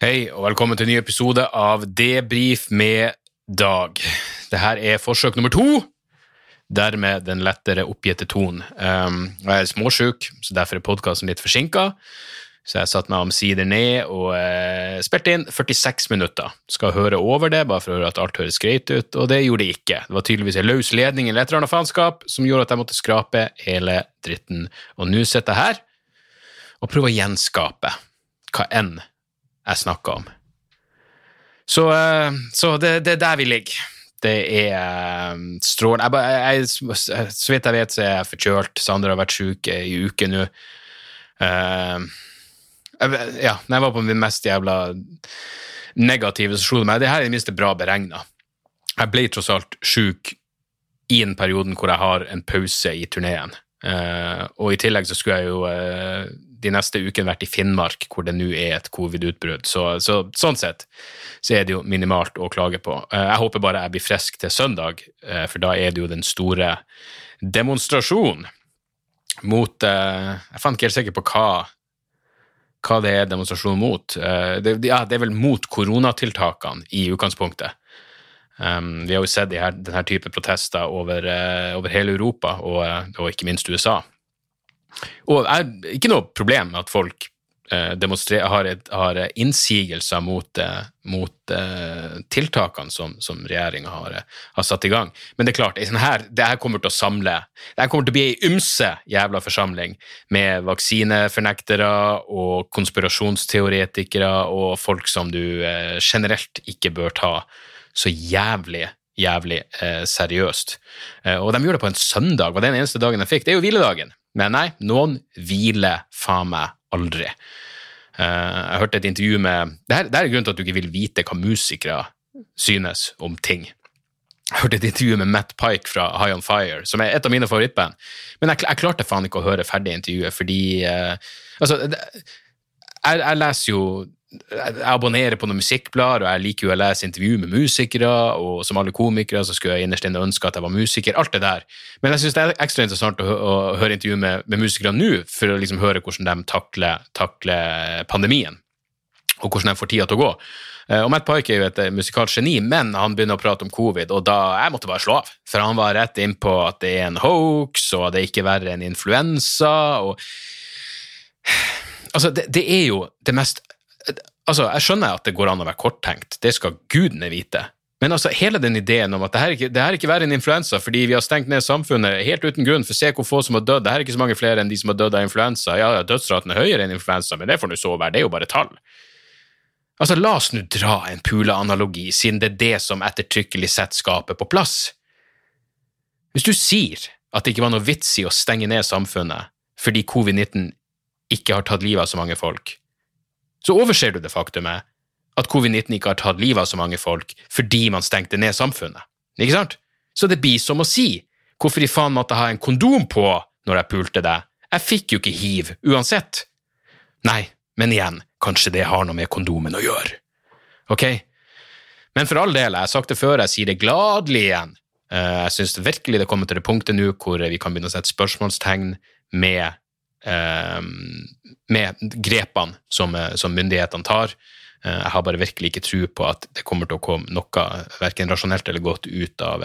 Hei, og velkommen til en ny episode av Debrif med Dag. Dette er forsøk nummer to, dermed den lettere oppgitte tonen. Um, jeg er småsjuk, så derfor er podkasten litt forsinka. Så jeg satte meg omsider ned og uh, spilte inn 46 minutter. Skal høre over det, bare for å høre at alt høres greit ut, og det gjorde det ikke. Det var tydeligvis en løs ledning eller et eller annet faenskap som gjorde at jeg måtte skrape hele dritten. Og nå sitter jeg her og prøver å gjenskape hva enn jeg snakker om. Så, eh, så det, det, er der vi ligger. Det er eh, strålende. Så vidt jeg vet, så er jeg forkjølt. Sander har vært syk i uke nå. Uh, ja, når jeg var på min mest jævla negative, så slo det meg det her er i det minste bra beregna. Jeg ble tross alt sjuk i den perioden hvor jeg har en pause i turneen. Uh, og i tillegg så skulle jeg jo uh, de neste ukene vært i Finnmark, hvor det nå er et covid-utbrudd. Så, så, sånn sett så er det jo minimalt å klage på. Uh, jeg håper bare jeg blir frisk til søndag, for da er det jo den store demonstrasjonen mot Jeg fant ikke helt sikker på hva, hva det er demonstrasjon mot. Det, ja, det er vel mot koronatiltakene i utgangspunktet. Um, vi har jo sett de her, denne type protester over, uh, over hele Europa, og, og, ikke minst USA. Og er ikke noe problem med at folk uh, har, et, har, innsigelser mot, mot tiltakene som, som regjeringa har, har, satt i gang. Men det er klart, her, det her kommer til å samle Det her kommer til å bli ei ymse jævla forsamling med vaksinefornektere og konspirasjonsteoretikere og folk som du generelt ikke bør ta så jævlig jævlig eh, seriøst. Eh, og de gjorde det på en søndag, var den eneste dagen de fikk. Det er jo hviledagen. Men nei, noen hviler faen meg aldri. Eh, jeg hørte et intervju med det her, er grunnen til at du ikke vil vite hva musikere synes om ting. Jeg hørte et intervju med Matt Pike fra High On Fire, som er et av mine favorittband. Men jeg, jeg klarte faen ikke å høre ferdig intervjuet, fordi uh, Altså, jeg, jeg leser jo jeg abonnerer på noen musikkblader, og jeg liker jo å lese intervju med musikere, og som alle komikere så skulle jeg innerst inne ønske at jeg var musiker. Alt det der. Men jeg syns det er ekstra interessant å, å høre intervju med, med musikere nå, for å liksom høre hvordan de takler, takler, pandemien, og hvordan de får tida til å gå. Eh, og Matt Pike er jo et musikalsk geni, men han begynner å prate om covid, og da jeg måtte bare slå av. For han var rett inn på at det er en hoax, og det er ikke verre enn influensa. og Altså, det, det er jo det mest Altså, Jeg skjønner at det går an å være korttenkt, det skal gudene vite. Men altså, hele den ideen om at det her, ikke, det her er ikke verre enn influensa fordi vi har stengt ned samfunnet helt uten grunn, for se hvor få som har dødd, det her er ikke så mange flere enn de som har dødd av influensa. Ja, dødsraten er høyere enn influensa, men det får nå så være, det er jo bare tall. Altså, La oss nå dra en puleanalogi, siden det er det som ettertrykkelig sett skaper på plass. Hvis du sier at det ikke var noe vits i å stenge ned samfunnet fordi covid-19 ikke har tatt livet av så mange folk, så overser du det faktumet at covid-19 ikke har tatt livet av så mange folk fordi man stengte ned samfunnet. Ikke sant? Så det blir som å si hvorfor i faen måtte jeg ha en kondom på når jeg pulte deg? Jeg fikk jo ikke hiv uansett. Nei, men igjen, kanskje det har noe med kondomen å gjøre. Ok? Men for all del, jeg har sagt det før, jeg sier det gladelig igjen. Eh, jeg syns virkelig det kommer til det punktet nå hvor vi kan begynne å sette spørsmålstegn med med grepene som, eh, som myndighetene tar. Eh, jeg har bare virkelig ikke tro på at det kommer til å komme noe verken rasjonelt eller godt ut av,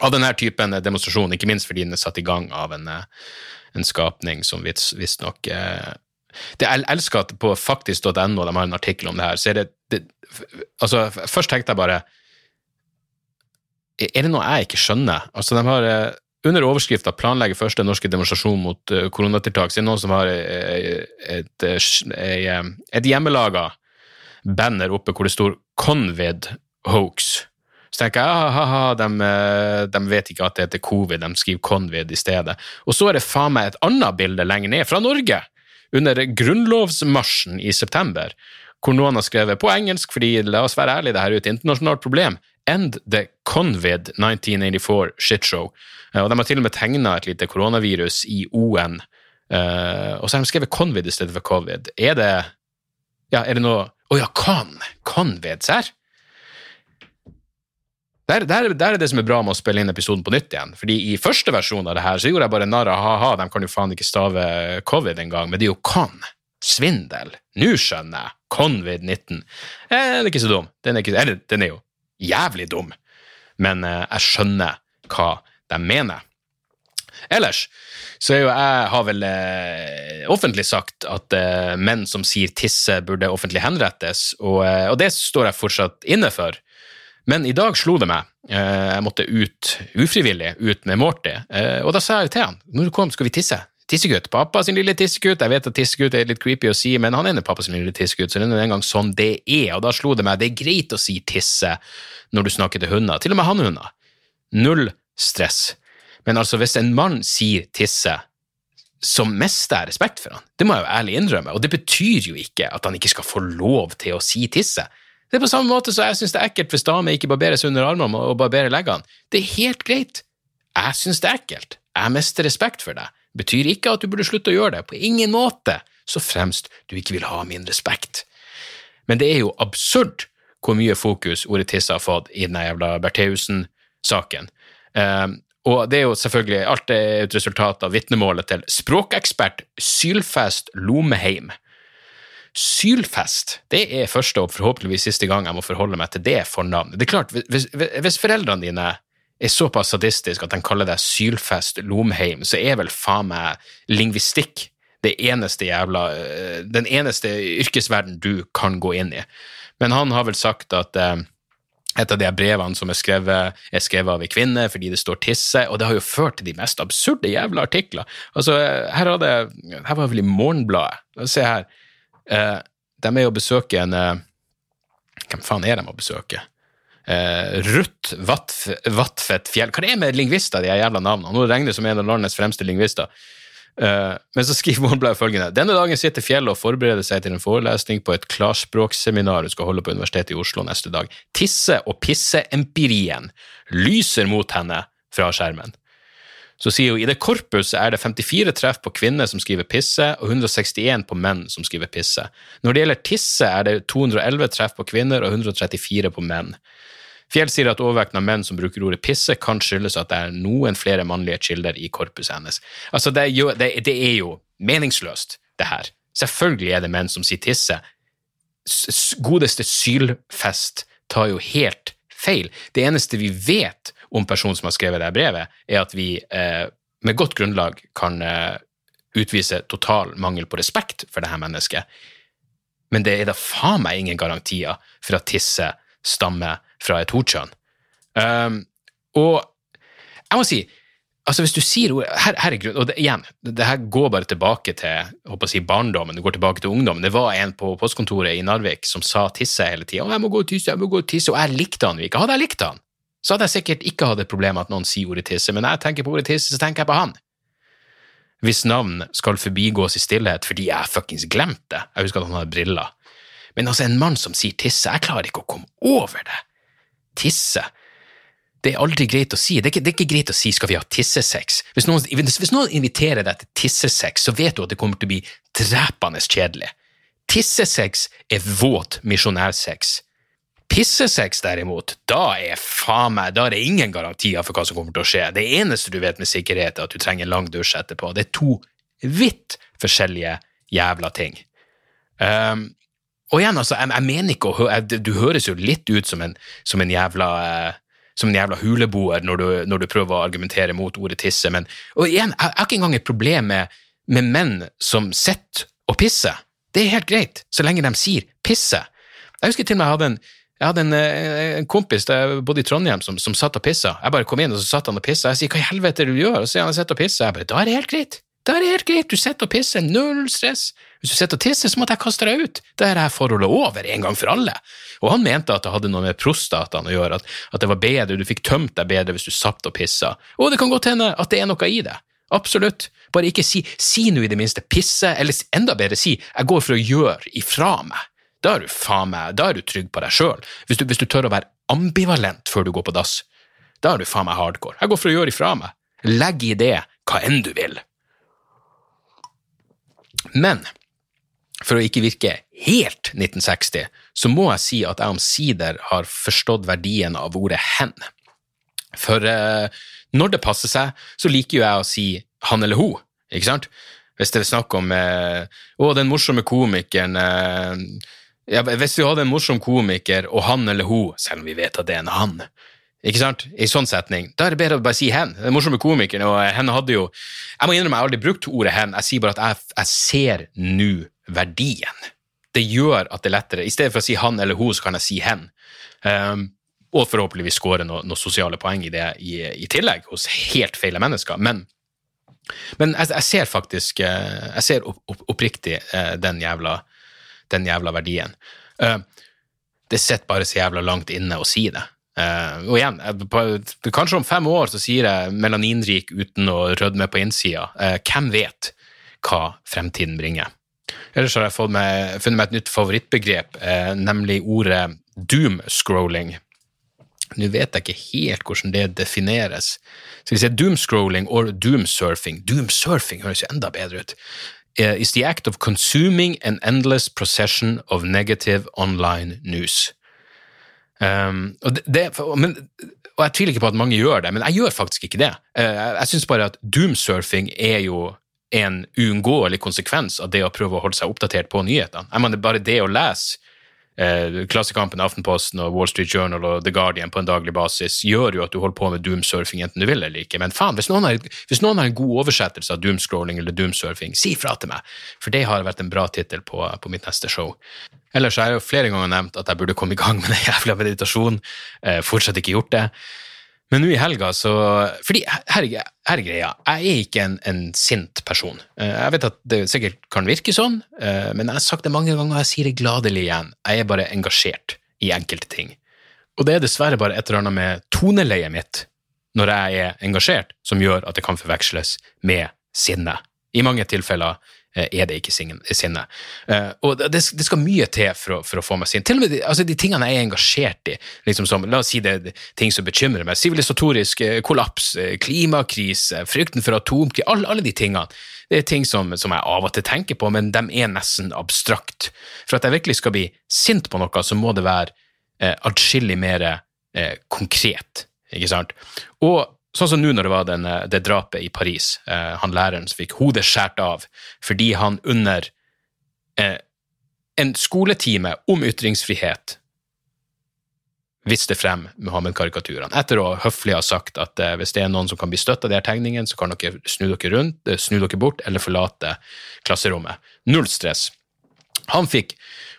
av denne typen demonstrasjon, ikke minst fordi den er satt i gang av en, en skapning som visstnok det Jeg elsker at på faktisk.no de har en artikkel om det her. så er det, det altså, Først tenkte jeg bare Er det noe jeg ikke skjønner? Altså, de har under overskrifta 'Planlegger første norske demonstrasjon mot uh, koronatiltak', så er det noen som har et, et, uh, et hjemmelaga banner oppe hvor det står 'Convid hoax'. Så tenker jeg ha-ha, de, de, vet ikke at det heter covid, de skriver Convid i stedet. Og så er det faen meg et annet bilde lenger ned, fra Norge, under grunnlovsmarsjen i september, hvor noen har skrevet på engelsk, fordi la oss være ærlige, det her er jo et internasjonalt problem. End the Convid 1984 shitshow. Uh, og de har til og med tegna et lite koronavirus i O-en, uh, og så har de skrevet Convid i stedet for covid. Er det Ja, er det noe Å oh, ja, con! Convid, serr? Der, der, der, er det som er bra med å spille inn episoden på nytt igjen. Fordi i første versjon av det her så gjorde jeg bare narr av ha-ha, de kan jo faen ikke stave covid engang, men det er jo con. Svindel. Nå skjønner jeg. Convid 19. Eh, den er ikke så dum. Den er, ikke, eller, den er jo jævlig dum, men eh, jeg skjønner hva de mener. Ellers så er jo jeg har vel eh, offentlig sagt at eh, menn som sier tisse, burde offentlig henrettes, og, og, det står jeg fortsatt inne for. Men i dag slo det meg. Jeg måtte ut ufrivillig ut med Morty, og da sa jeg til han når du kom, skal vi tisse. Tissegutt. Pappa sin lille tissegutt. Jeg vet at tissegutt er litt creepy å si, men han er pappa sin lille tissegutt, så det er en gang sånn det er. Og da slo det meg det er greit å si tisse når du snakker til hunder, til og med hannhunder. Null stress. Men altså, hvis en mann sier tisse, så mister jeg respekt for han. Det må jeg jo ærlig innrømme. Og det betyr jo ikke at han ikke skal få lov til å si tisse. Det er på samme måte som jeg syns det er ekkelt hvis damer ikke barberes under armene og barberer leggene. Det er helt greit. Jeg syns det er ekkelt. Jeg mister respekt for deg. Betyr ikke at du burde slutte å gjøre det. På ingen måte. Så fremst du ikke vil ha min respekt. Men det er jo absurd hvor mye fokus ordet tisse har fått i den jævla Bertheussen-saken. Um, og det er jo selvfølgelig alt er et resultat av vitnemålet til språkekspert Sylfest Lomeheim. Sylfest det er første og forhåpentligvis siste gang jeg må forholde meg til det fornavnet. Det er klart, Hvis, hvis foreldrene dine er såpass sadistisk at de kaller det Sylfest Lomheim, så er vel faen meg lingvistikk det eneste jævla, øh, den eneste yrkesverden du kan gå inn i. Men han har vel sagt at eh, et av de brevene som er skrevet, er skrevet av ei kvinne fordi det står 'tisse', og det har jo ført til de mest absurde jævla artikler. Altså, her, hadde, her var vel i Morgenbladet. Se her. Eh, de er jo å besøke en eh, Hvem faen er de å besøke? Eh, Ruth Vatfett Fjell Hva er det med lingvister, de jævla navnene? Nå regner det som en av landets fremste lingvister. Uh, men så skriver Morgenbladet følgende Denne dagen sitter Fjellet og forbereder seg til en forelesning på et klarspråkseminar hun skal holde på Universitetet i Oslo neste dag. Tisse- og pisseempirien lyser mot henne fra skjermen. Så sier hun i det korpuset er det 54 treff på kvinner som skriver pisse, og 161 på menn som skriver pisse. Når det gjelder tisse, er det 211 treff på kvinner og 134 på menn. Fjell sier at overvekten av menn som bruker ordet pisse, kan skyldes at det er noen flere mannlige kilder i korpuset hennes. Altså, det er jo, det, det er jo meningsløst, det her. Selvfølgelig er det menn som sier tisse. Godeste Sylfest tar jo helt feil. Det eneste vi vet om personen som har skrevet det brevet, er at vi eh, med godt grunnlag kan eh, utvise total mangel på respekt for det her mennesket. Men det er da faen meg ingen garantier for at tisse stammer fra et hovedkjønn. Um, og jeg må si altså hvis du sier her, her er grunn, og det, igjen, det her går bare tilbake til håper si, barndommen, det går tilbake til ungdommen. Det var en på postkontoret i Narvik som sa tisse hele tida. 'Jeg må gå og tisse, jeg må gå og tisse', og jeg likte han ikke. Hadde jeg likt han, så hadde jeg sikkert ikke hatt et problem med at noen sier ordet tisse, men når jeg tenker på ordet tisse, så tenker jeg på han. Hvis navn skal forbigås i stillhet fordi jeg fuckings glemte det. Jeg husker at han hadde briller. Men altså, en mann som sier tisse, jeg klarer ikke å komme over det tisse. Det er aldri greit å si. Det er, ikke, det er ikke, greit å si 'skal vi ha tissesex'. Hvis noen, hvis noen inviterer deg til tissesex, så vet du at det kommer til å bli drepende kjedelig. Tissesex er våt misjonærsex. Pissesex, derimot, da er faen meg, da er det ingen garantier for hva som kommer til å skje. Det eneste du vet med sikkerhet, er at du trenger en lang dusj etterpå. Det er to vidt forskjellige jævla ting. Um, og igjen, altså, jeg, jeg mener ikke å Du høres jo litt ut som en, som en jævla eh, som en jævla huleboer når du, når du, prøver å argumentere mot ordet tisse. Men, og igjen, jeg, har ikke engang et problem med, med menn som sitter og pisser. Det er helt greit, så lenge de sier pisse. Jeg husker til og med jeg hadde en, jeg hadde en, eh, en kompis da jeg bodde i Trondheim som, som satt og pissa. Jeg bare kom inn, og så satt han og pissa. Jeg sier hva i helvete du gjør? Og så sier han jeg sitter og pisser. Jeg bare da er det helt greit. Da er det helt greit, du sitter og pisser, null stress. Hvis du sitter og tisser, så måtte jeg kaste deg ut. Da er dette forholdet over en gang for alle. Og han mente at det hadde noe med prostataen å gjøre, at, at, det var bedre, du fikk tømt deg bedre hvis du satt og pissa. Og det kan godt hende at det er noe i det. Absolutt. Bare ikke si si nå i det minste pisse, eller enda bedre si jeg går for å gjøre ifra meg. Da er du faen meg, da er du trygg på deg sjøl. Hvis, hvis, du tør å være ambivalent før du går på dass, da er du faen meg hardcore. Jeg går for å gjøre ifra meg. Legg i det hva enn du vil. Men for å ikke virke helt 1960, så må jeg si at jeg omsider har forstått verdien av ordet hen. For eh, når det passer seg, så liker jo jeg å si han eller hun, ikke sant? Hvis det er snakk om eh, å, den morsomme komikeren eh, ja, Hvis vi hadde en morsom komiker, og han eller hun, selv om vi vet at det er en han, ikke sant? I sånn setning. Da er det bedre å bare si hen. Den morsomme komikeren og hen hadde jo Jeg må innrømme jeg har aldri brukt ordet hen, jeg sier bare at jeg, jeg ser nå verdien. Det gjør at det er lettere. I stedet for å si han eller hun, så kan jeg si hen. Um, og forhåpentligvis skåre noen noe sosiale poeng i det i, i, tillegg, hos helt feile mennesker. Men, men jeg, jeg, ser faktisk eh, Jeg ser opp, opp, oppriktig eh, den jævla, den jævla verdien. Uh, det sitter bare så jævla langt inne å si det. Uh, og igjen, kanskje om fem år så sier jeg melaninrik uten å rødme på innsida. Uh, hvem vet hva fremtiden bringer? Ellers har jeg med, funnet meg et nytt favorittbegrep, eh, nemlig ordet doom-scrolling. Nå vet jeg ikke helt hvordan det defineres. Skal vi si doomscrolling og doomsurfing? Doomsurfing høres jo enda bedre ut. Is the act of consuming an endless procession of negative online news. Um, og, det, men, og, jeg tviler ikke på at mange gjør det, men jeg gjør faktisk ikke det. Uh, jeg syns bare at doomsurfing er jo en uunngåelig konsekvens av det å prøve å holde seg oppdatert på nyhetene. Jeg mener, bare det å lese eh, Klassekampen, Aftenposten og Wall Street Journal og The Guardian på en daglig basis gjør jo at du holder på med doomsurfing enten du vil eller ikke. Men faen, hvis noen har, hvis noen har en god oversettelse av doomscrolling eller doomsurfing, si fra til meg, for det har vært en bra tittel på, på mitt neste show. Ellers har jeg jo flere ganger nevnt at jeg burde komme i gang med den jævla meditasjonen. Eh, fortsatt ikke gjort det. Men nå i helga, så Fordi her, er greia. Jeg er ikke en, en, sint person. Eh, jeg vet at det sikkert kan virke sånn, eh, men jeg har sagt det mange ganger, og jeg sier det gladelig igjen. Jeg er bare engasjert i enkelte ting. Og det er dessverre bare et eller annet med toneleiet mitt når jeg er engasjert, som gjør at det kan forveksles med sinne. I mange tilfeller er det ikke sinne. Eh, og det, skal mye til for å, for å, få meg sinne. Til og med de, altså de tingene jeg er engasjert i, liksom som, la oss si det ting som bekymrer meg, sivilisatorisk eh, kollaps, klimakrise, frykten for atomkrig, alle, alle, de tingene. Det er ting som, som, jeg av og til tenker på, men de er nesten abstrakt. For at jeg virkelig skal bli sint på noe, så må det være eh, atskillig mer eh, konkret, ikke sant? Og Sånn som nå når det var den, eh, det drapet i Paris. Eh, han læreren som fikk hodet skåret av fordi han under eh, en skoletime om ytringsfrihet viste frem Muhammed-karikaturene. Etter å høflig ha sagt at eh, hvis det er noen som kan bli støtt av de her tegningene, så kan dere snu dere, rundt, eh, snu dere bort eller forlate klasserommet. Null stress. Han fikk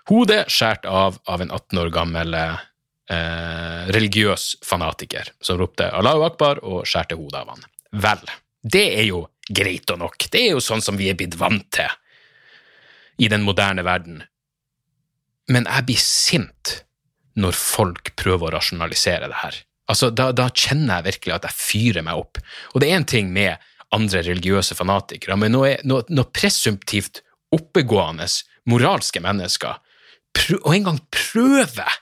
hodet skåret av av en 18 år gammel eh, eh, religiøs fanatiker som ropte Allahu akbar og skjærte hodet av han. Vel, det er jo greit og nok. Det er jo sånn som vi er blitt vant til i den moderne verden. Men jeg blir sint når folk prøver å rasjonalisere det her. Altså, da, da kjenner jeg virkelig at jeg fyrer meg opp. Og det er en ting med andre religiøse fanatikere, men når, når, når presumptivt oppegående, moralske mennesker og engang prøver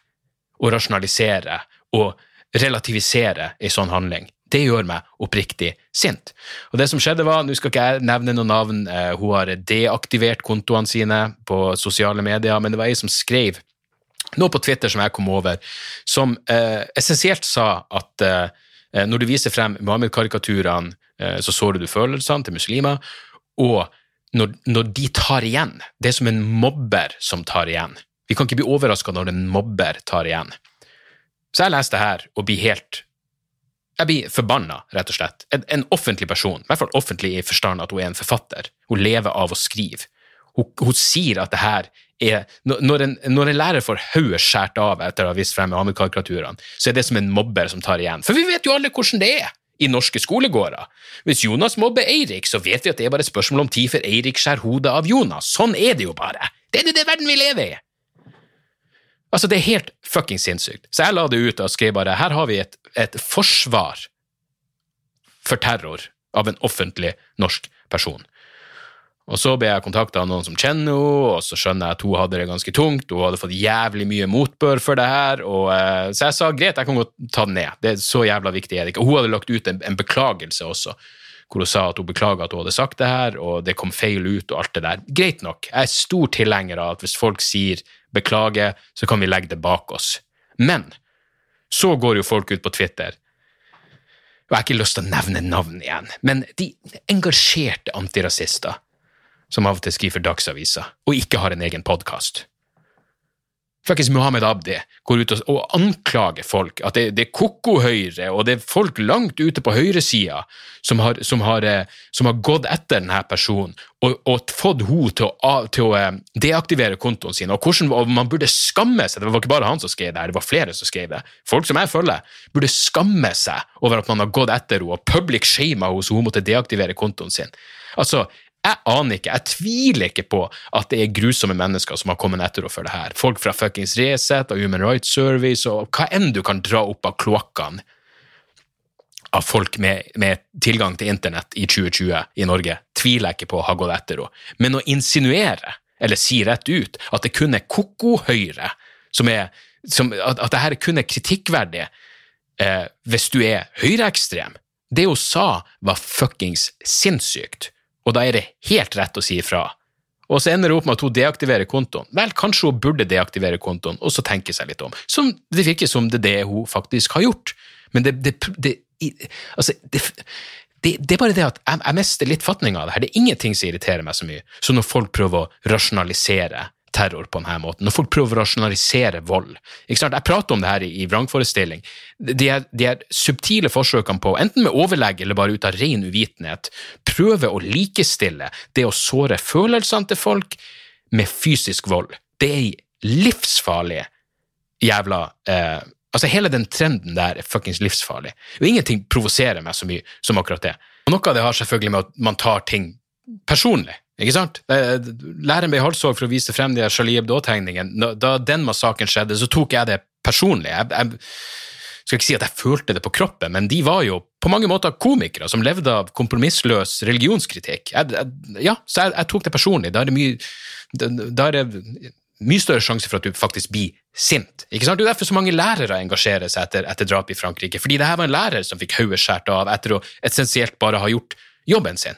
å rasjonalisere og relativisere ei sånn handling. Det gjør meg oppriktig sint. Og det som skjedde var, Nå skal ikke jeg nevne noe navn, eh, hun har deaktivert kontoene sine på sosiale medier, men det var ei som skrev noe på Twitter som jeg kom over, som eh, essensielt sa at eh, når du viser frem Muhammed-karikaturene, eh, så sårer du følelsene til muslimer, og når, når de tar igjen, det er som en mobber som tar igjen. Vi kan ikke bli overraska når en mobber tar igjen. Så jeg leser det her og blir helt Jeg blir forbanna, rett og slett. En, en, offentlig person, i hvert fall offentlig i forstand at hun er en forfatter, hun lever av å skrive. Hun, hun sier at det her er Når en, når en lærer får hodet skåret av etter å ha vist frem Ahmed-karikaturene, så er det som en mobber som tar igjen. For vi vet jo alle hvordan det er i norske skolegårder. Hvis Jonas mobber Eirik, så vet vi at det er bare et spørsmål om tid før Eirik skjærer hodet av Jonas. Sånn er det jo bare. Det er det verden vi lever i. Altså, det er helt fuckings sinnssykt. Så jeg la det ut og skrev bare her har vi et, et forsvar for terror av en offentlig norsk person. Og så ble jeg kontakta av noen som kjenner henne, og så skjønner jeg at hun hadde det ganske tungt, hun hadde fått jævlig mye motbør for det her, og, uh, så jeg sa greit, jeg kan godt ta den ned, det er så jævla viktig er. Og hun hadde lagt ut en, en beklagelse også, hvor hun sa at hun beklaga at hun hadde sagt det her, og det kom feil ut og alt det der. Greit nok, jeg er stor tilhenger av at hvis folk sier beklager, så kan vi legge det bak oss. Men så går jo folk ut på Twitter, og jeg har ikke lyst til å nevne navn igjen, men de engasjerte antirasister som av og til skriver Dagsavisa, og ikke har en egen podkast. Fuckings Muhammed Abdi går ut og, og anklager folk. At det, det er koko-høyre, og det er folk langt ute på høyresida som, som, har, eh, som har gått etter denne personen og, og fått henne til til å eh, deaktivere kontoen sin. Og hvordan og man burde skamme seg. Det var ikke bare han som skrev det, her, det var flere som skrev det. Folk som jeg følger, burde skamme seg over at man har gått etter henne og public shama henne så hun måtte deaktivere kontoen sin. Altså, jeg aner ikke, jeg tviler ikke på at det er grusomme mennesker som har kommet etter henne for det her. Folk fra fuckings Resett og Human Rights Service og hva enn du kan dra opp av kloakkene av folk med, med tilgang til internett i 2020 i Norge, tviler jeg ikke på å ha gått etter henne. Men å insinuere, eller si rett ut, at det kun er koko-høyre som er som, at, at det her kun er kritikkverdig eh, hvis du er høyreekstrem, det hun sa var fuckings sinnssykt, og da er det helt rett å si ifra. Og så ender det opp med at hun deaktiverer kontoen. Vel, kanskje hun burde deaktivere kontoen, og så tenke seg litt om. Som det virker som det er det hun faktisk har gjort. Men det, det, det, altså, det, det, det er bare det at jeg, jeg mister litt fatning av det her. Det er ingenting som irriterer meg så mye som når folk prøver å rasjonalisere terror på denne måten, når folk prøver å rasjonalisere vold. Ikke sant? Jeg prater om det her i, vrangforestilling. De her, de her subtile forsøkene på, enten med overlegg eller bare ut av ren uvitenhet, prøve å likestille det å såre følelsene til folk med fysisk vold. Det er livsfarlig jævla eh, Altså, hele den trenden der er fuckings livsfarlig. Og ingenting provoserer meg så mye som akkurat det. Og noe av det har selvfølgelig med at man tar ting personlig. Ikke sant? Læreren ble halshogd for å vise frem de Charlie Hebdo-tegningene. Da den massakren skjedde, så tok jeg det personlig. Jeg, jeg skal ikke si at jeg følte det på kroppen, men de var jo på mange måter komikere som levde av kompromissløs religionskritikk. Jeg, jeg, ja, så jeg, jeg tok det personlig. Da er det mye da er det mye større sjanse for at du faktisk blir sint. Ikke sant? Det er derfor så mange lærere engasjerer seg etter, etter drap i Frankrike, fordi det her var en lærer som fikk hodet skåret av etter å essensielt bare ha gjort jobben sin.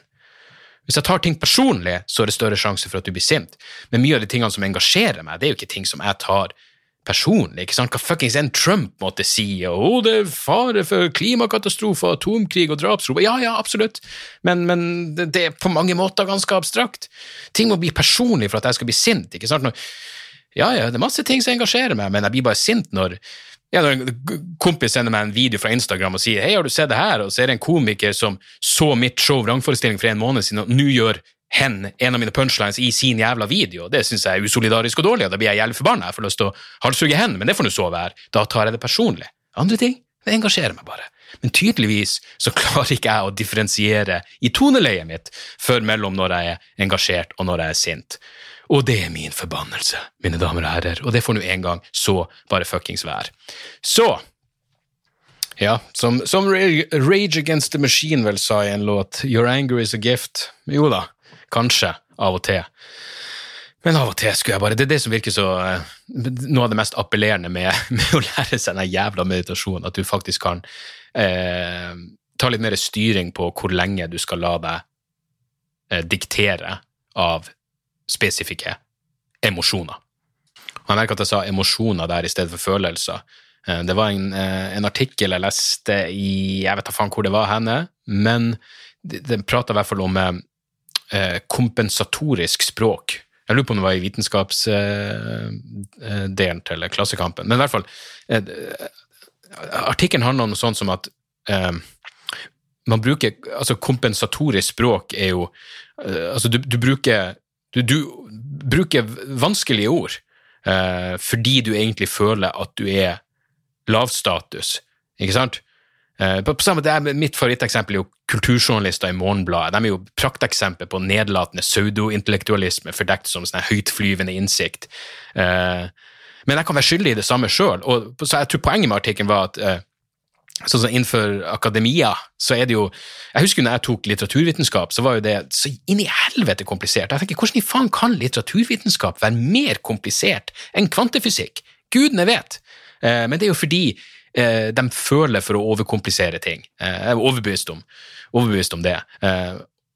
Hvis jeg tar ting personlig, så er det større sjanse for at du blir sint. Men mye av de tingene som engasjerer meg, det er jo ikke ting som jeg tar personlig. ikke sant? Hva fuckings enn Trump måtte si, og oh, det er fare for klimakatastrofer, atomkrig og drapsrop. Ja, ja, absolutt, men, men det, er på mange måter ganske abstrakt. Ting må bli personlig for at jeg skal bli sint. ikke sant? Når, ja, ja, det er masse ting som engasjerer meg, men jeg blir bare sint når ja, når en kompis sender meg en video fra Instagram og sier 'hei, har du sett det her?' og så er det en komiker som så mitt show Vrangforestilling for en måned siden, og nå gjør hen en av mine punchlines i sin jævla video. Det syns jeg er usolidarisk og dårlig, og da blir jeg jævlig forbanna. Jeg får lyst til å halshugge hen, men det får nå så være. Da tar jeg det personlig. Andre ting, det engasjerer meg bare. Men tydeligvis så klarer ikke jeg å differensiere i toneleiet mitt før mellom når jeg er engasjert og når jeg er sint. Og det er min forbannelse, mine damer og herrer, og det får nå en gang så bare fuckings være. Så ja, som, som Rage Against the Machine vel sa i en låt, Your anger is a gift. Jo da, kanskje, av og til. Men av og til skulle jeg bare Det er det som virker så eh, Noe av det mest appellerende med, med å lære seg den jævla meditasjonen, at du faktisk kan eh, ta litt mer styring på hvor lenge du skal la deg eh, diktere av spesifikke emosjoner. Og Jeg merker at jeg sa emosjoner der i stedet for følelser. Eh, Det var en, eh, en artikkel jeg leste i Jeg vet da faen hvor det var henne, men den prata i hvert fall om eh, kompensatorisk språk. Jeg lurer på om det var i vitenskapsdelen til Klassekampen. Men i hvert fall, eh, artikkelen handler om noe sånt som at eh, man bruker Altså, kompensatorisk språk er jo eh, Altså, du, du bruker du, du bruker vanskelige ord fordi du egentlig føler at du er lavstatus, ikke sant? Eh, på, samme, det er mitt favoritteksempel er jo kulturjournalister i Morgenbladet. De er jo prakteksempel på nedlatende pseudointellektualisme fordekt som sånn høytflyvende innsikt. Eh, men jeg kan være skyldig i det samme sjøl. Så jeg tror poenget med artikkelen var at eh, sånn som innenfor akademia, så er det jo Jeg husker når jeg tok litteraturvitenskap, så var jo det så inn i helvete komplisert. Jeg tenker, Hvordan i faen kan litteraturvitenskap være mer komplisert enn kvantefysikk? Gudene vet. Men det er jo fordi de føler for å overkomplisere ting. Eh, jeg er overbevist om, overbevist om det.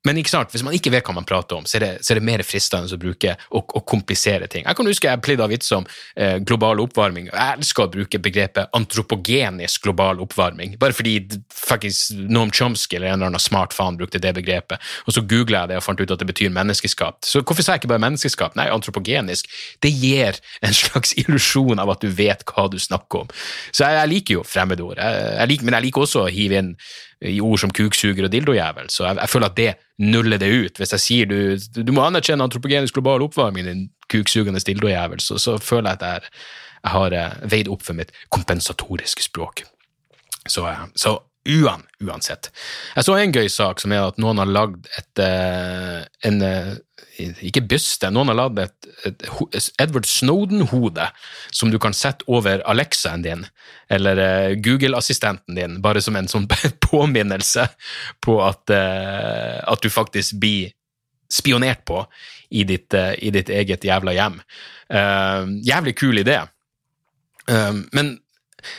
Men ikke sant, hvis man ikke vet hva man prater om, så er det, så er det mer fristende å bruke og, og komplisere ting. Jeg kan huske jeg pleide å vits om eh, global oppvarming. Jeg elsker å bruke begrepet antropogenisk global oppvarming, bare fordi faktisk Noam Chomsky eller en eller annen smart faen brukte det begrepet. Og så googla jeg det og fant ut at det betyr menneskeskapt. Så hvorfor sa jeg ikke bare menneskeskapt? Nei, antropogenisk. Det gir en slags illusjon av at du vet hva du snakker om. Så jeg, jeg liker jo fremmedord, jeg, jeg liker, men jeg liker også å hive inn i ord som kuksuger og dildojævel, så jeg, jeg, føler at det nuller det ut. Hvis jeg sier du, du må anerkjenne antropogenisk global oppvarming, din kuksugende dildojævel, så, så føler jeg at jeg, jeg har eh, veid opp for mitt kompensatoriske språk. Så, eh, så uan, uansett. Jeg så en gøy sak som er at noen har lagd et, eh, en ikke byste, noen har lagd et, et, Edward Snowden-hode som du kan sette over Alexaen din, eller uh, Google-assistenten din, bare som en sånn påminnelse på at, at, du faktisk blir spionert på i ditt, i ditt eget jævla hjem. jævlig kul idé. men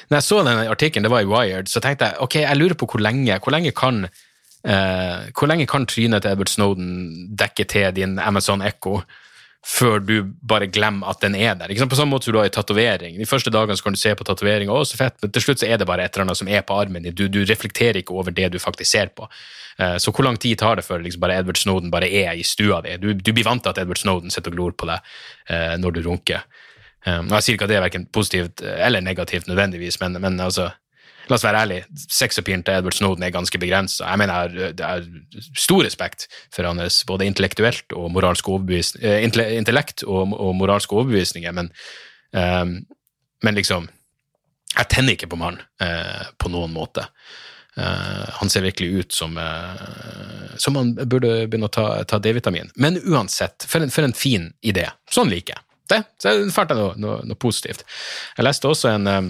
når jeg så den artikkelen, det var i Wired, så tenkte jeg ok, jeg lurer på hvor lenge, hvor lenge kan Eh, hvor lenge kan trynet til Edward Snowden dekke til din Amazon Echo før du bare glemmer at den er der? På samme måte som du har en tatovering. De første dagene kan du se på tatoveringa, å, så fett, men til slutt er det bare et eller annet som er på armen din. Du, du reflekterer ikke over det du faktisk ser på. Eh, så hvor lang tid tar det før liksom bare Edward Snowden bare er i stua di? Du, du, blir vant til at Edward Snowden sitter og glor på deg eh, når du runker. Jeg sier ikke at det er verken positivt eller negativt nødvendigvis, men, men altså La oss være ærlige, sexappealen til Edward Snowden er ganske begrensa. Jeg mener jeg har stor respekt for hans både intellektuelt og moralsk eh, intellekt og, og moralske overbevisninger, men, um, men liksom Jeg tenner ikke på mannen uh, på noen måte. Uh, han ser virkelig ut som uh, som han burde begynne å ta, ta D-vitamin. Men uansett, for en, for en, fin idé. Sånn liker jeg det. Så fant jeg noe, noe, noe, positivt. Jeg leste også en um,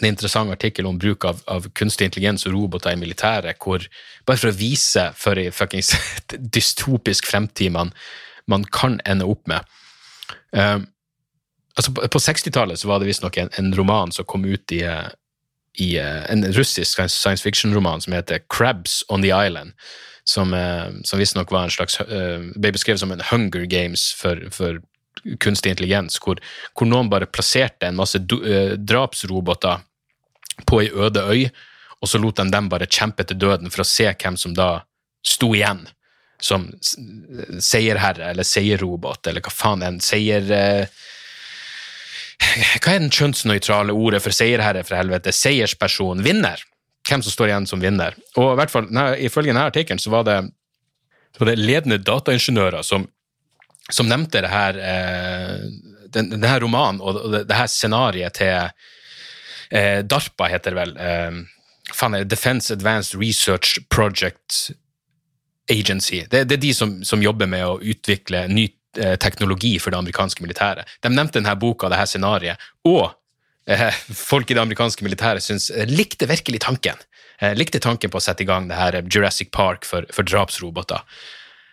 en interessant artikkel om bruk av, av, kunstig intelligens og roboter i militæret, hvor bare for å vise for en fuckings dystopisk fremtid man, man, kan ende opp med uh, altså På, på 60-tallet var det visstnok en, en roman som kom ut i, i uh, en russisk science fiction-roman som heter Crabs on the Island, som, uh, som visstnok var en slags ble beskrevet som en Hunger Games for, for kunstig intelligens, hvor, hvor, noen bare plasserte en masse uh, drapsroboter på ei øde øy, og så lot de dem bare kjempe til døden for å se hvem som da sto igjen som seierherre eller seierrobot, eller hva faen en seier... Eh, hva er den kjønnsnøytrale ordet for seierherre, for helvete? Seiersperson. Vinner. Hvem som står igjen som vinner. Og i hvert fall, Ifølge denne artikkelen så var det, så var det ledende dataingeniører som som nevnte det her, eh, den, her romanen og det, det her scenarioet til eh, DARPA, heter det vel. Eh, fan, Defense Advanced Research Project Agency. Det, det er de som, som, jobber med å utvikle ny eh, teknologi for det amerikanske militæret. De nevnte denne boka, det her scenarioet, og eh, folk i det amerikanske militæret syns, eh, likte virkelig tanken. likte tanken på å sette i gang det her Jurassic Park for, for drapsroboter.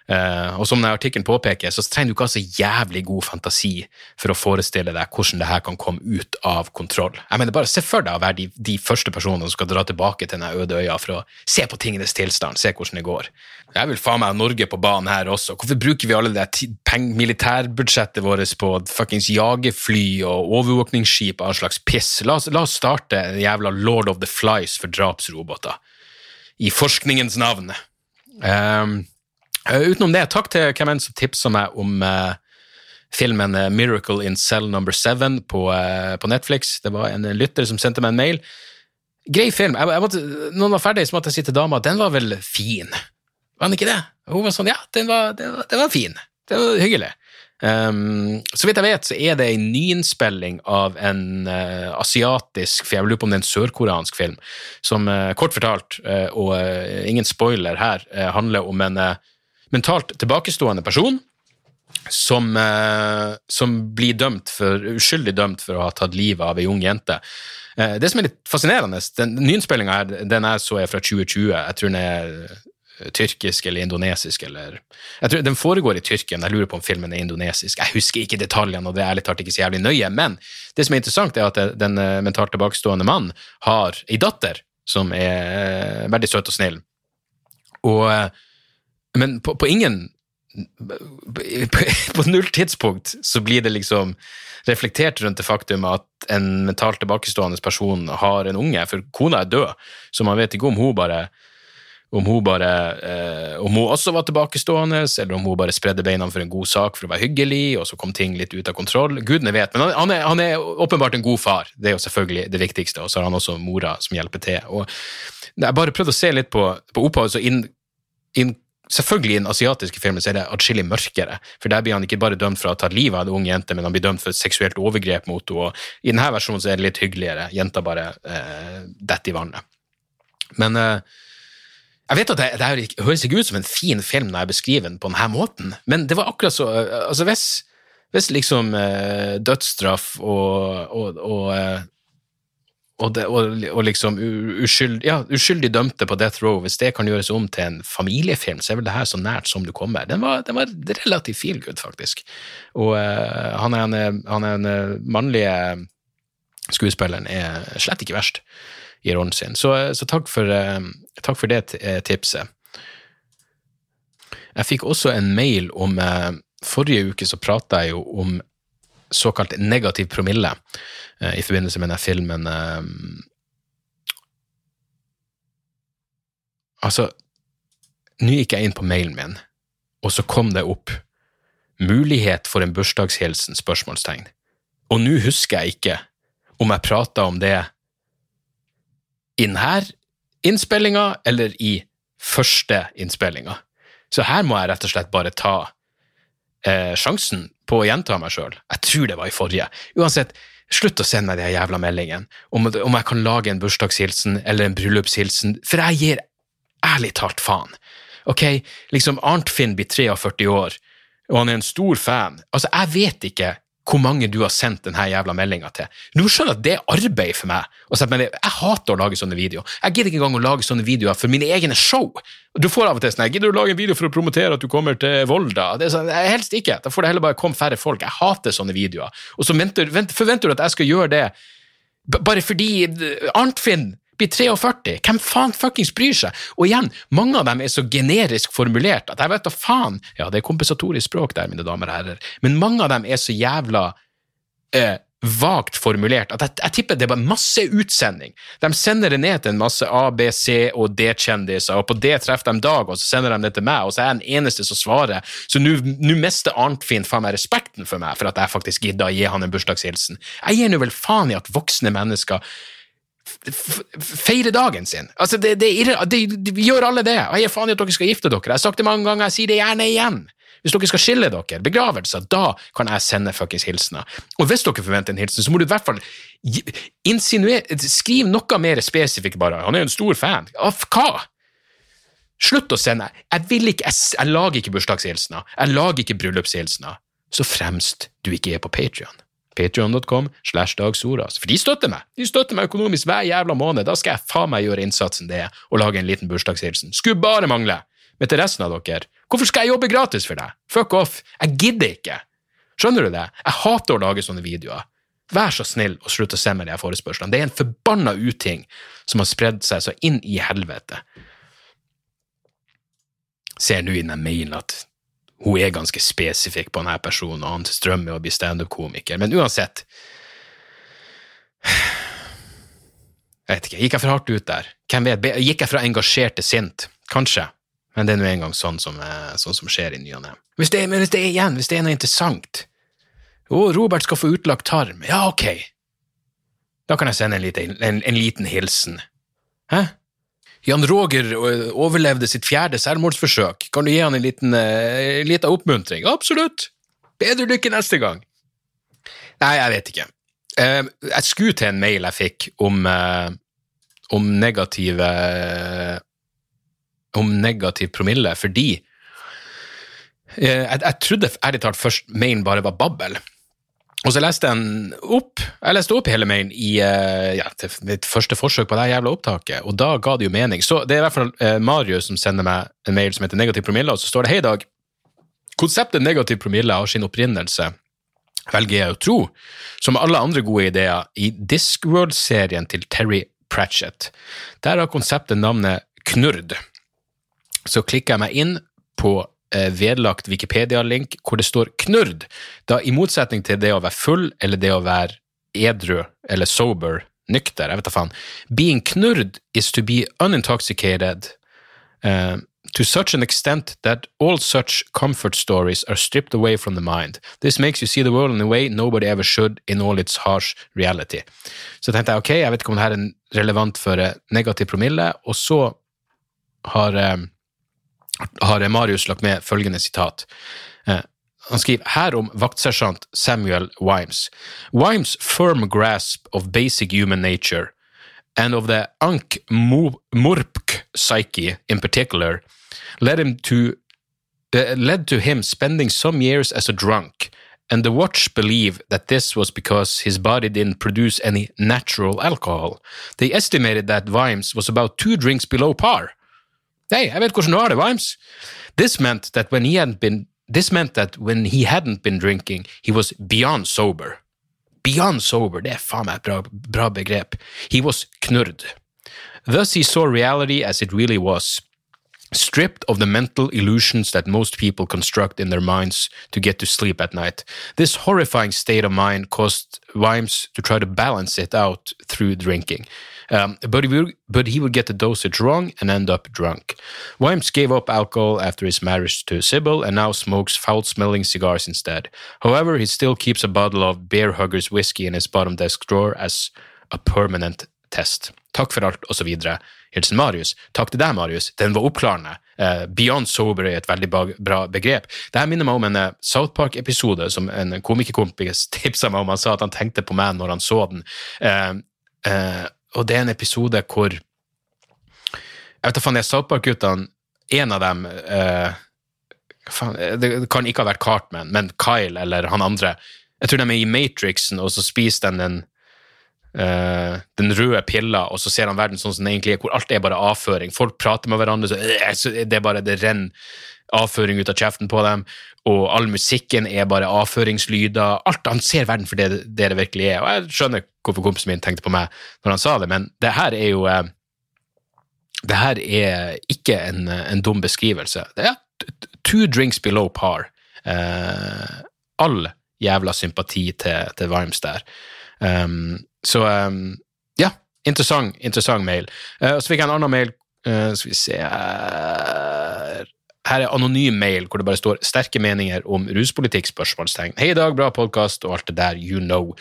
Uh, og som denne artikkelen påpeker, så trenger du ikke ha så jævlig god fantasi for å forestille deg hvordan det her kan komme ut av kontroll. Jeg mener, Bare se for deg å være de, de første personene som skal dra tilbake til denne øde øya for å se på tingenes tilstand, se hvordan det går. Jeg vil faen meg ha Norge på banen her også. Hvorfor bruker vi alle det militærbudsjettet vårt på fuckings jagerfly og overvåkningsskip og all slags piss? La oss, la oss starte en jævla Lord of the Flies for drapsroboter. I forskningens navn. Um, utenom det, takk til hvem enn som tipsa meg om uh, filmen uh, Miracle in Cell Number Seven på, på, Netflix. Det var en lytter som sendte meg en mail. Grei film. Jeg, jeg måtte, noen var ferdig, så måtte jeg si til dama den var vel fin. Var den ikke det? Hun var sånn ja, den var, den var, den var fin. Det var hyggelig. Um, så vidt jeg vet, så er det en nyinnspilling av en uh, asiatisk for jeg lurer på om det er en sørkoreansk film, som uh, kort fortalt, uh, og ingen spoiler her, handler om en mentalt tilbakestående person som, eh, som blir dømt for, uskyldig dømt for å ha tatt livet av ei ung jente. Eh, det som er litt fascinerende, den nyinnspillinga her, den er så er fra 2020. Jeg tror den er eh, tyrkisk eller indonesisk eller jeg tror Den foregår i Tyrkia, men jeg lurer på om filmen er indonesisk. Jeg husker ikke detaljene, og det er ærlig talt ikke så jævlig nøye, men det som er interessant, er at den mentalt tilbakestående mannen har ei datter som er veldig søt og snill. Og men på, på ingen på, null tidspunkt så blir det liksom reflektert rundt det faktum at en mentalt tilbakestående person har en unge, for kona er død, så man vet ikke om hun bare om hun bare eh, om hun også var tilbakestående, eller om hun bare spredde beina for en god sak for å være hyggelig, og så kom ting litt ut av kontroll. Gudene vet, men han er, han er åpenbart en god far, det er jo selvfølgelig det viktigste, og så har han også mora som hjelper til. Og jeg bare prøvde å se litt på, på opphavet, så inn, inn Selvfølgelig i den asiatiske filmen så er det atskillig mørkere, for der blir han ikke bare dømt for å ha tatt livet av en ung jente, men han blir dømt for et seksuelt overgrep mot henne. og I denne versjonen så er det litt hyggeligere. Jenta bare eh, detter i vannet. Men eh, jeg vet at det, det høres ikke ut som en fin film når jeg beskriver den på denne måten, men det var akkurat så eh, altså Hvis, hvis liksom eh, dødsstraff og, og, og eh, og, det, og, og liksom uskyld, ja, uskyldig dømte på death row, hvis det kan gjøres om til en familiefilm, så er vel det her så nært som du kommer. Den var, den var relativt feel good, faktisk. Og uh, han er en, han er en uh, mannlige skuespilleren er slett ikke verst i rollen sin. Så, så takk, for, uh, takk, for, det tipset. Jeg fikk også en mail om Forrige uke så prata jeg jo om såkalt negativ promille eh, i forbindelse med denne filmen eh, Altså, nå gikk jeg inn på mailen min, og så kom det opp mulighet for en bursdagshilsen? spørsmålstegn. Og nå husker jeg ikke om jeg prata om det i denne innspillinga eller i første innspillinga. Så her må jeg rett og slett bare ta eh, sjansen på å gjenta meg sjøl. Jeg tror det var i forrige. Uansett, slutt å sende meg de jævla meldingene om, om jeg kan lage en bursdagshilsen eller en bryllupshilsen, for jeg gir ærlig talt faen. Ok, liksom Arntfinn blir 43 år, og han er en stor fan. Altså, jeg vet ikke hvor mange du har sendt denne jævla meldinga til. Du skjønner at det er arbeid for meg. Jeg hater å lage sånne videoer. Jeg gidder ikke engang å lage sånne videoer for mine egne show. Du får av og til sånn Gidder du å lage en video for å promotere at du kommer til Volda? Det er sånn, Helst ikke. Da får det heller bare komme færre folk. Jeg hater sånne videoer. Og så forventer du at jeg skal gjøre det bare fordi Blir 43. Hvem faen fuckings bryr seg? Og igjen, mange av dem er så generisk formulert at jeg vet da faen Ja, det er kompensatorisk språk der, mine damer og herrer, men mange av dem er så jævla eh, vagt formulert at jeg, jeg, tipper det var masse utsending. De sender det ned til en masse A, B, C og D-kjendiser, og på det treffer de Dag, og så sender de det til meg, og så er jeg den eneste som svarer. Så nå mister Arntfinn faen meg respekten for meg for at jeg faktisk gidder å gi han en bursdagshilsen. Jeg gir nå vel faen i at voksne mennesker feire dagen sin. Altså, det, det, det, vi gjør alle det. Jeg gir faen i at dere skal gifte dere. Jeg har sagt det mange ganger, jeg sier det gjerne igjen. Hvis dere skal skille dere, begravelser, da kan jeg sende fuckings hilsener. Og hvis dere forventer en hilsen, så må du i hvert fall insinuere Skriv noe mer spesifikt, bare. Han er jo en stor fan. Av hva? Slutt å sende. Jeg vil ikke, jeg, jeg lager ikke bursdagshilsener. Jeg lager ikke bryllupshilsener. Så fremst du ikke er på Patrion. Patreon.com slash dagsoras. For de støtter meg! De støtter meg økonomisk hver jævla måned. Da skal jeg faen meg gjøre innsatsen det er og lage en liten bursdagshilsen. Skulle bare mangle! Men til resten av dere, hvorfor skal jeg jobbe gratis for deg? Fuck off! Jeg gidder ikke! Skjønner du det? Jeg hater å lage sånne videoer. Vær så snill og slutt å sende meg de forespørslene. Det er en forbanna uting som har spredd seg så inn i helvete. Ser nå i den mailen at hun er ganske spesifikk på denne personen, og han strømmer å bli standup-komiker. Men uansett Jeg vet ikke, gikk jeg for hardt ut der? Hvem vet? Gikk jeg fra engasjert til sint? Kanskje. Men det er nå engang sånn, eh, sånn som skjer i ny og ne. Hvis det, hvis det er igjen, hvis det er noe interessant Å, Robert skal få utlagt tarm. Ja, ok. Da kan jeg sende en liten, en, en liten hilsen. Hæ? Jan Roger overlevde sitt fjerde selvmordsforsøk. Kan du gi han en liten, uh, liten oppmuntring? Absolutt! Bedre lykke neste gang! Nei, jeg vet ikke. Uh, jeg skulle til en mail jeg fikk om, om negative Om negativ promille, fordi jeg, jeg, trodde ærlig talt først mailen bare var babbel. Og så leste jeg opp jeg leste opp hele mailen i uh, ja, mitt første forsøk på det jævla opptaket, og da ga det jo mening. Så det er i hvert fall uh, Marius som sender meg en mail som heter Negativ promille, og så står det Hei, Dag. Konseptet negativ promille har sin opprinnelse, velger jeg å tro, som alle andre gode ideer, i Discworld-serien til Terry Pratchett. Der har konseptet navnet Knurd. Så klikker jeg meg inn på eh, vedlagt Wikipedia-link hvor det står knurd, da i motsetning til det å være full eller det å være edru eller sober, nykter, jeg vet da faen, being knurd is to be unintoxicated uh, to such an extent that all such comfort stories are stripped away from the mind. This makes you see the world in a way nobody ever should in all its harsh reality. Så tenkte jeg ok, jeg vet ikke om det her er relevant for eh, negativ promille, og så har, eh, har Marius lagt med følgende sitat. Eh, han skriver her om vaktsersjant Samuel Wimes. Wimes' firm grasp of basic human nature and of the Ankh-Morpk psyche in particular led him to uh, led to him spending some years as a drunk, and the watch believe that this was because his body didn't produce any natural alcohol. They estimated that Vimes was about two drinks below par. Hey, jeg vet hvordan du har det, Vimes. This meant that when he hadn't been this meant that when he hadn't been drinking, he was beyond sober. Beyond sober, det er faen meg et bra, bra begrep. He was knurd. Thus he saw reality as it really was, stripped of the mental illusions that most people construct in their minds to get to sleep at night. This horrifying state of mind caused Vimes to try to balance it out through drinking. Um, but, he would, but he would get the dosage wrong and end up drunk. Wimes gave up alcohol after his marriage to Sybil and now smokes foul smelling cigars instead. However, he still keeps a bottle of Bear Huggers whiskey in his bottom desk drawer as a permanent test. Takk for alt, osv. Hilsen Marius. Takk til deg, Marius. Den var oppklarende. Uh, beyond sober er et veldig bra begrep. Dette minner meg om en uh, South Park-episode som en komikerkompis tipsa meg om. Han sa at han tenkte på meg når han så den. Uh, og det er en episode hvor Jeg vet da faen, de South Park-guttene, en av dem faen, Det kan ikke ha vært Cartman, men Kyle eller han andre. Jeg tror de er i Matrixen, og så spiser de den Uh, den røde pilla, og så ser han verden sånn som den egentlig er, hvor alt er bare avføring. Folk prater med hverandre, så, øh, så det er bare det renner avføring ut av kjeften på dem, og all musikken er bare avføringslyder. Alt, Han ser verden for det, det, det virkelig er. Og jeg skjønner hvorfor kompisen min tenkte på meg når han sa det, men det her er jo uh, Det her er ikke en, en dum beskrivelse. Det er two drinks below par. all jævla sympati til, til Vimes der. Um, så um, ja, interessant, interessant mail. Uh, så fikk jeg en annen mail. Uh, skal vi se her Her er anonym mail hvor det bare står 'sterke meninger om ruspolitikk'. spørsmålstegn. Hei i dag, bra podkast og alt det der, you know.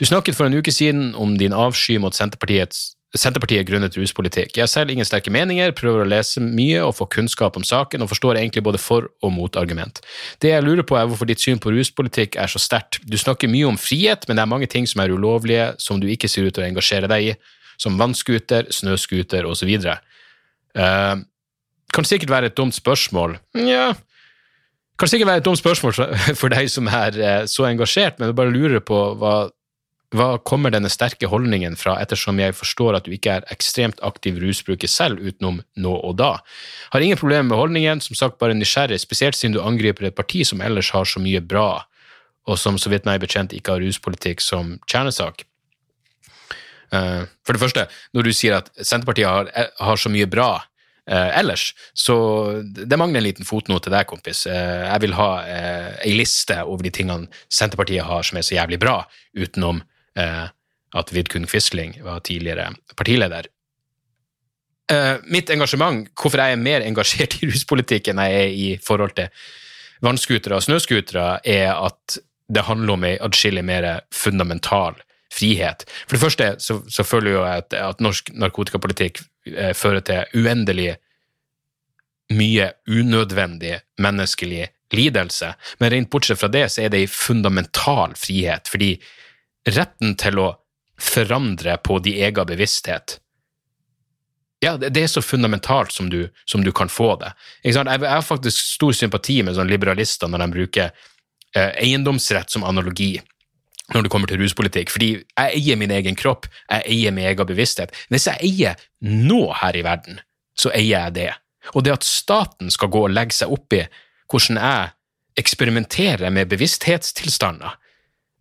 Du snakket for en uke siden om din avsky mot Senterpartiets Senterpartiet grunnet ruspolitikk. Jeg har selv ingen sterke meninger, prøver å lese mye og få kunnskap om saken, og forstår egentlig både for- og motargument. Det jeg lurer på, er hvorfor ditt syn på ruspolitikk er så sterkt. Du snakker mye om frihet, men det er mange ting som er ulovlige, som du ikke ser ut til å engasjere deg i, som vannskuter, snøskuter osv. Uh, kan sikkert være et dumt spørsmål. Nja Kan sikkert være et dumt spørsmål for deg som er uh, så engasjert, men jeg bare lurer på hva hva kommer denne sterke holdningen fra, ettersom jeg forstår at du ikke er ekstremt aktiv rusbruker selv utenom nå og da? Har ingen problemer med holdningen, som sagt bare nysgjerrig, spesielt siden du angriper et parti som ellers har så mye bra, og som så vidt meg bekjent ikke har ruspolitikk som kjernesak. Uh, for det første, når du sier at Senterpartiet har, har så mye bra uh, ellers, så det mangler en liten fotnote til deg, kompis. Eh, jeg vil ha eh, ei liste over de tingene Senterpartiet har som er så jævlig bra, utenom eh, at Vidkun Quisling var tidligere partileder. Eh, mitt engasjement, hvorfor jeg er mer engasjert i ruspolitikk enn jeg er i forhold til vannskutere og snøskutere, er at det handler om ei atskillig mer fundamental frihet. For det første så, så føler jeg at, at norsk narkotikapolitikk eh, fører til uendelig mye unødvendig menneskelig lidelse, men rent bortsett fra det så er det ei fundamental frihet, fordi retten til å forandre på din egen bevissthet ja, det, er så fundamentalt som du, som du kan få det. Jeg, jeg, har faktisk stor sympati med sånn liberalister når de bruker eh, eiendomsrett som analogi når det kommer til ruspolitikk, fordi jeg eier min egen kropp, jeg eier min egen bevissthet. Hvis jeg eier noe her i verden, så eier jeg det. Og det at staten skal gå og legge seg opp i hvordan jeg eksperimenterer med bevissthetstilstander,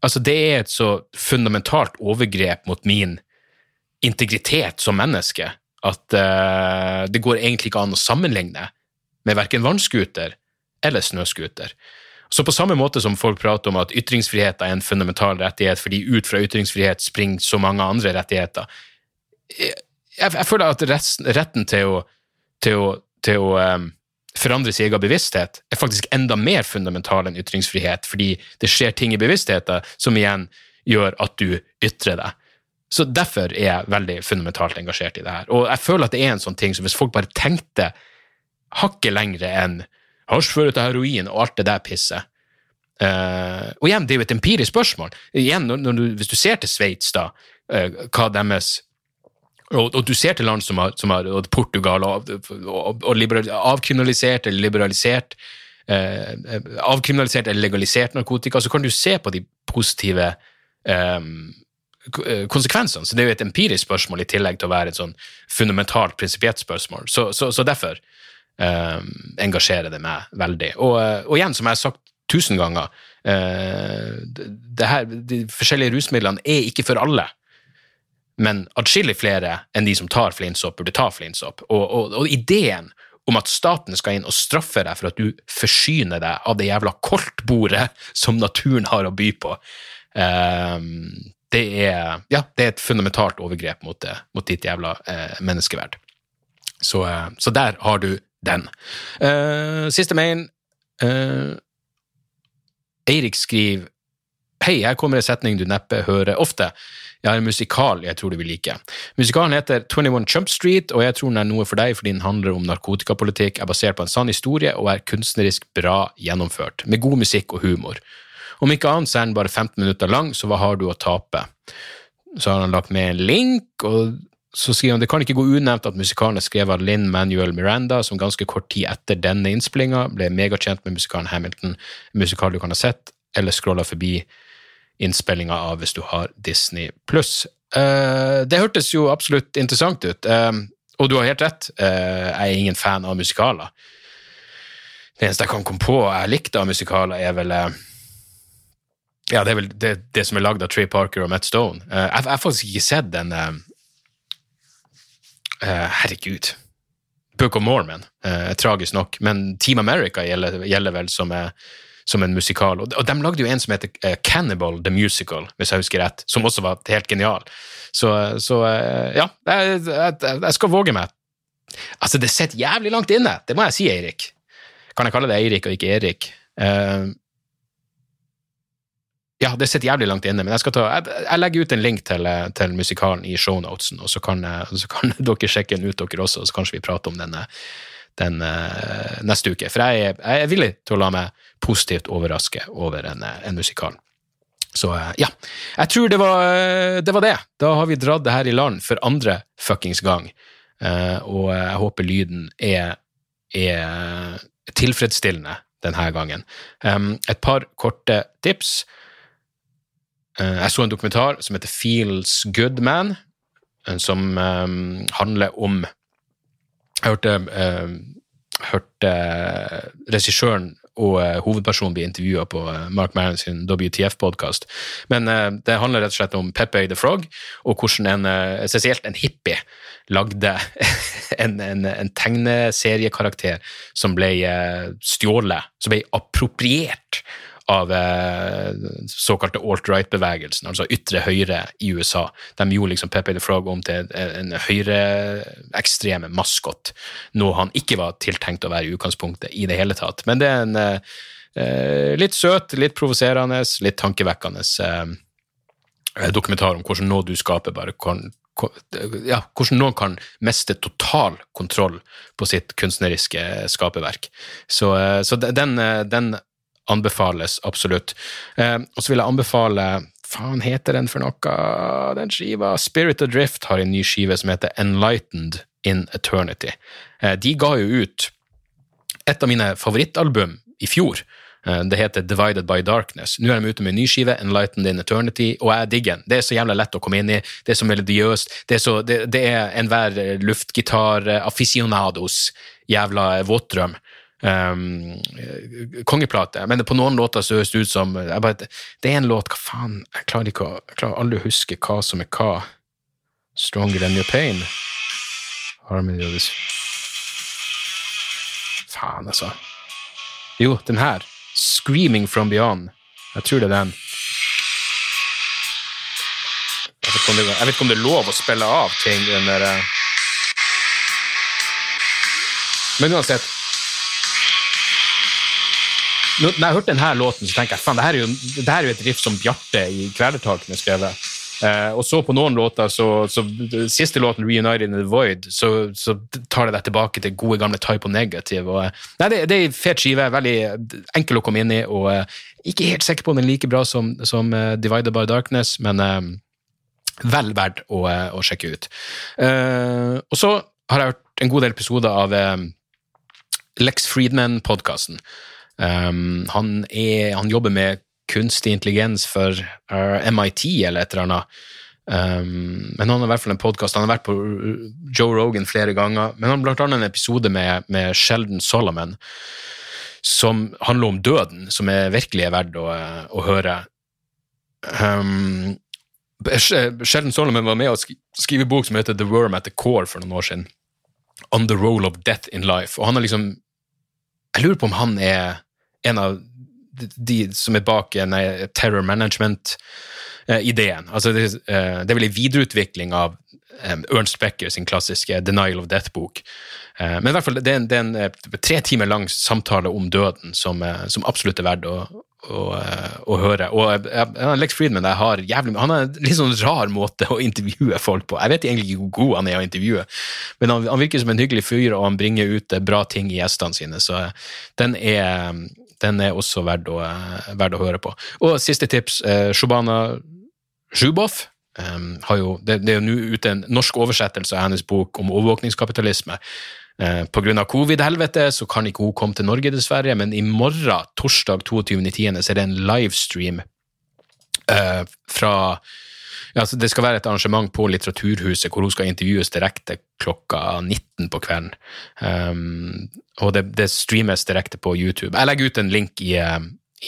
Altså, det er et så fundamentalt overgrep mot min integritet som menneske at uh, det går egentlig ikke an å sammenligne med verken vannskuter eller snøskuter. Så på samme måte som folk prater om at ytringsfrihet er en fundamental rettighet fordi ut fra ytringsfrihet springer så mange andre rettigheter Jeg, jeg føler at retten til å, til å, til å um, forandre sin egen bevissthet er faktisk enda mer fundamental enn ytringsfrihet, fordi det skjer ting i bevisstheten som igjen gjør at du ytrer deg. Så derfor er jeg veldig fundamentalt engasjert i det her. Og jeg føler at det er en sånn ting som hvis folk bare tenkte hakket lengre enn hasj fører til heroin og alt det der pisset. Uh, og igjen, det er jo et empirisk spørsmål. Igjen, når, når du, Hvis du ser til Sveits, da, uh, hva deres og, og, du ser til land som har, som har Portugal og, og, og liberal, avkriminalisert eller liberalisert uh, Avkriminalisert eller legalisert narkotika, så kan du se på de positive um, konsekvensene. Så det er jo et empirisk spørsmål i tillegg til å være et sånn fundamentalt prinsipielt spørsmål. Så, så, så derfor uh, engasjerer det meg veldig. Og, eh, og, igjen, som jeg har sagt tusen ganger, uh, her, de forskjellige rusmidlene er ikke for alle. Men atskillig flere enn de som tar flintsopp, burde ta flintsopp. Og, og, og, ideen om at staten skal inn og straffe deg for at du forsyner deg av det jævla koltbordet som naturen har å by på, eh, det, er, ja, det er et fundamentalt overgrep mot, mot ditt jævla menneskeverd. Så, så, der har du den. Uh, siste mail. Uh, Eirik skriver Hei, her kommer en setning du neppe hører ofte. Jeg har en musikal jeg tror du vil like. Musikalen heter 21 Chump Street, og jeg tror den er noe for deg fordi den handler om narkotikapolitikk, er basert på en sann historie og er kunstnerisk bra gjennomført, med god musikk og humor. Om ikke annet så er den bare 15 minutter lang, så hva har du å tape? Så har han lagt med en link, og så skriver han det kan ikke gå unevnt at musikalen er skrevet av Linn Manuel Miranda, som ganske kort tid etter denne innspillinga ble megakjent med musikalen Hamilton, musikal du kan ha sett, eller scrolla forbi innspillinga av hvis du har Disney pluss. Uh, det hørtes jo absolutt interessant ut, uh, og du har helt rett, uh, jeg er ingen fan av musikaler. Det eneste jeg kan komme på jeg likte av musikaler, er vel ja, det er vel det, det som er lagd av Trey Parker og Matt Stone. jeg har faktisk ikke sett den herregud. Book of Mormon, uh, tragisk nok, men Team America gjelder, gjelder vel som, som, en musikal. Og, de lagde jo en som heter Cannibal the Musical, hvis jeg husker rett, som også var helt genial. Så, så ja, jeg, jeg, jeg, skal våge meg. Altså, det sitter jævlig langt inne, det må jeg si, Eirik. Kan jeg kalle det Eirik og ikke Erik? Uh, ja, det sitter jævlig langt inne, men jeg, ta, jeg, jeg legger ut en link til, til musikalen i shownotesen, og så kan, så kan, dere sjekke den ut, dere også, og så kanskje vi prater om den, uh, neste uke. For jeg, jeg, er villig til å la meg positivt overraske over en, en musikal. Så ja, jeg tror det var, det var, det Da har vi dratt det her i land for andre fuckings gang, og jeg håper lyden er, er tilfredsstillende denne gangen. Et par korte tips. Eh, jeg så en dokumentar som heter Feels Good Man, eh, som um, handler om Jeg hørte, uh, hørte regissøren og uh, hovedpersonen bli intervjua på uh, Mark Maron sin WTF-podkast. Men det handler rett og slett om Pepe the Frog, og hvordan en, spesielt en hippie lagde en, en, en tegneseriekarakter som ble stjålet, som ble appropriert av eh, såkalte alt-right-bevegelsen, altså ytre høyre i USA. De gjorde liksom Pepe the Frog om til en høyreekstreme maskot, noe han ikke var tiltenkt å være i utgangspunktet i det hele tatt. Men det er en eh, litt søt, litt provoserende, litt tankevekkende eh, dokumentar om hvordan noe du skaper, bare kan ja, hvordan noen kan miste total kontroll på sitt kunstneriske skaperverk. Så, eh, så den, den, anbefales absolutt. Eh, og så vil jeg anbefale Faen, heter den for noe? Den skiva Spirit of Drift har en ny skive som heter Enlightened in Eternity. Eh, de ga jo ut et av mine favorittalbum i fjor. Eh, det heter Divided by Darkness. Nå er de ute med en ny skive, Enlightened in Eternity, og jeg digger den. Det er så jævla lett å komme inn i, det er så melodiøst, det er, så, det, er enhver luftgitar-aficionados jævla våtdrøm. Um, kongeplate. Men på noen låter så høres det ut som bare, Det er en låt Hva faen? Jeg klarer ikke jeg klarer aldri å huske hva som er hva. Stronger than your pain. Harmony of this Faen, altså. Jo, den her. 'Screaming from Beyond'. Jeg tror det er den. Jeg vet det, jeg vet ikke om det er lov å spille av ting under eh. Men uansett Når jeg hørte denne låten, så tenker jeg faen, det her er jo, det her er jo et riff som Bjarte i Kvelertak kunne skrevet. Eh, og så på noen låter, så, så siste låten, 'Reunited in the Void', så, så tar det deg tilbake til gode gamle Type og Negative. Og, eh, nei, det, det er en fet skive, veldig enkel å komme inn i, og eh, ikke helt sikker på om den er like bra som, som uh, 'Divided by Darkness', men uh, vel verdt å, å sjekke ut. og så har jeg hørt en god del episoder av Lex Friedman-podkasten. Um, han, han, jobber med kunstig intelligens for uh, MIT eller et eller annet. Um, men han har i hvert fall en podkast. Han har vært på Joe Rogan flere ganger. Men han har blant annet en episode med, med Sheldon Solomon som handler om døden, som er virkelig er verdt å, å høre. Um, Sheldon Solomon var med å skrive bok som heter The Worm at the Core for noen år siden. On the Role of Death in Life. Og han har liksom Jeg lurer på om han er en av de som er bak nei, terror management-ideen. Altså det, eh, det, er vel en videreutvikling av Ernst Becker sin klassiske Denial of Death-bok. Eh, men i hvert fall, det er en, det er en eh, tre timer lang samtale om døden som, som absolutt er verdt å, å, å, høre. Og Lex Friedman har jævlig, han har en litt sånn rar måte å intervjue folk på. Jeg vet egentlig ikke hvor god han er å intervjue, men han, han virker som en hyggelig fyr, og han bringer ut bra ting i gjestene sine. Så den er den er også verdt å, eh, verdt å høre på. Og siste tips, eh, Shobana Zjubov. Um, jo, det, det, er jo nå ute en norsk oversettelse av hennes bok om overvåkningskapitalisme. Uh, grunn av covid-helvete så kan ikke hun komme til Norge, dessverre, men i morgen, torsdag 22.10., så er det en livestream uh, fra ja, så Det skal være et arrangement på Litteraturhuset hvor hun skal intervjues direkte klokka 19 på kvelden. Um, og det, det, streames direkte på YouTube. Jeg legger ut en link i, eh,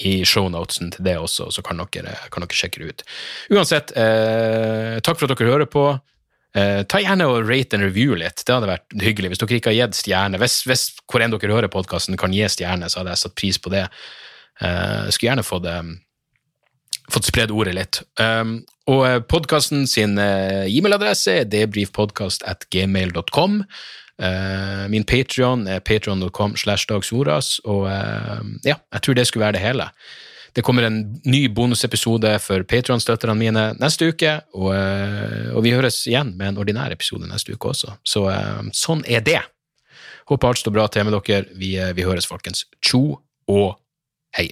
i shownotesen til det også, så kan dere, kan dere sjekke det ut. Uansett, eh, takk for at dere hører på. Eh, ta gjerne og rate and review litt, det hadde vært hyggelig. Hvis dere ikke har gitt stjerne, hvis, hvis hvor enn dere hører podkasten kan gi stjerne, så hadde jeg satt pris på det. Eh, skulle gjerne fått det fått spredd ordet litt. Um, og eh, podkasten sin uh, e-mailadresse er debrifpodkast.gmail.com. Uh, eh, min Patrion er patrion.com slash dagsordas, og uh, ja, jeg tror det skulle være det hele. Det kommer en ny bonusepisode for Patrion-støtterne mine neste uke, og, og, vi høres igjen med en ordinær episode neste uke også. Så sånn er det. Håper alt står bra til med dere. Vi, vi høres, folkens. Tjo og hei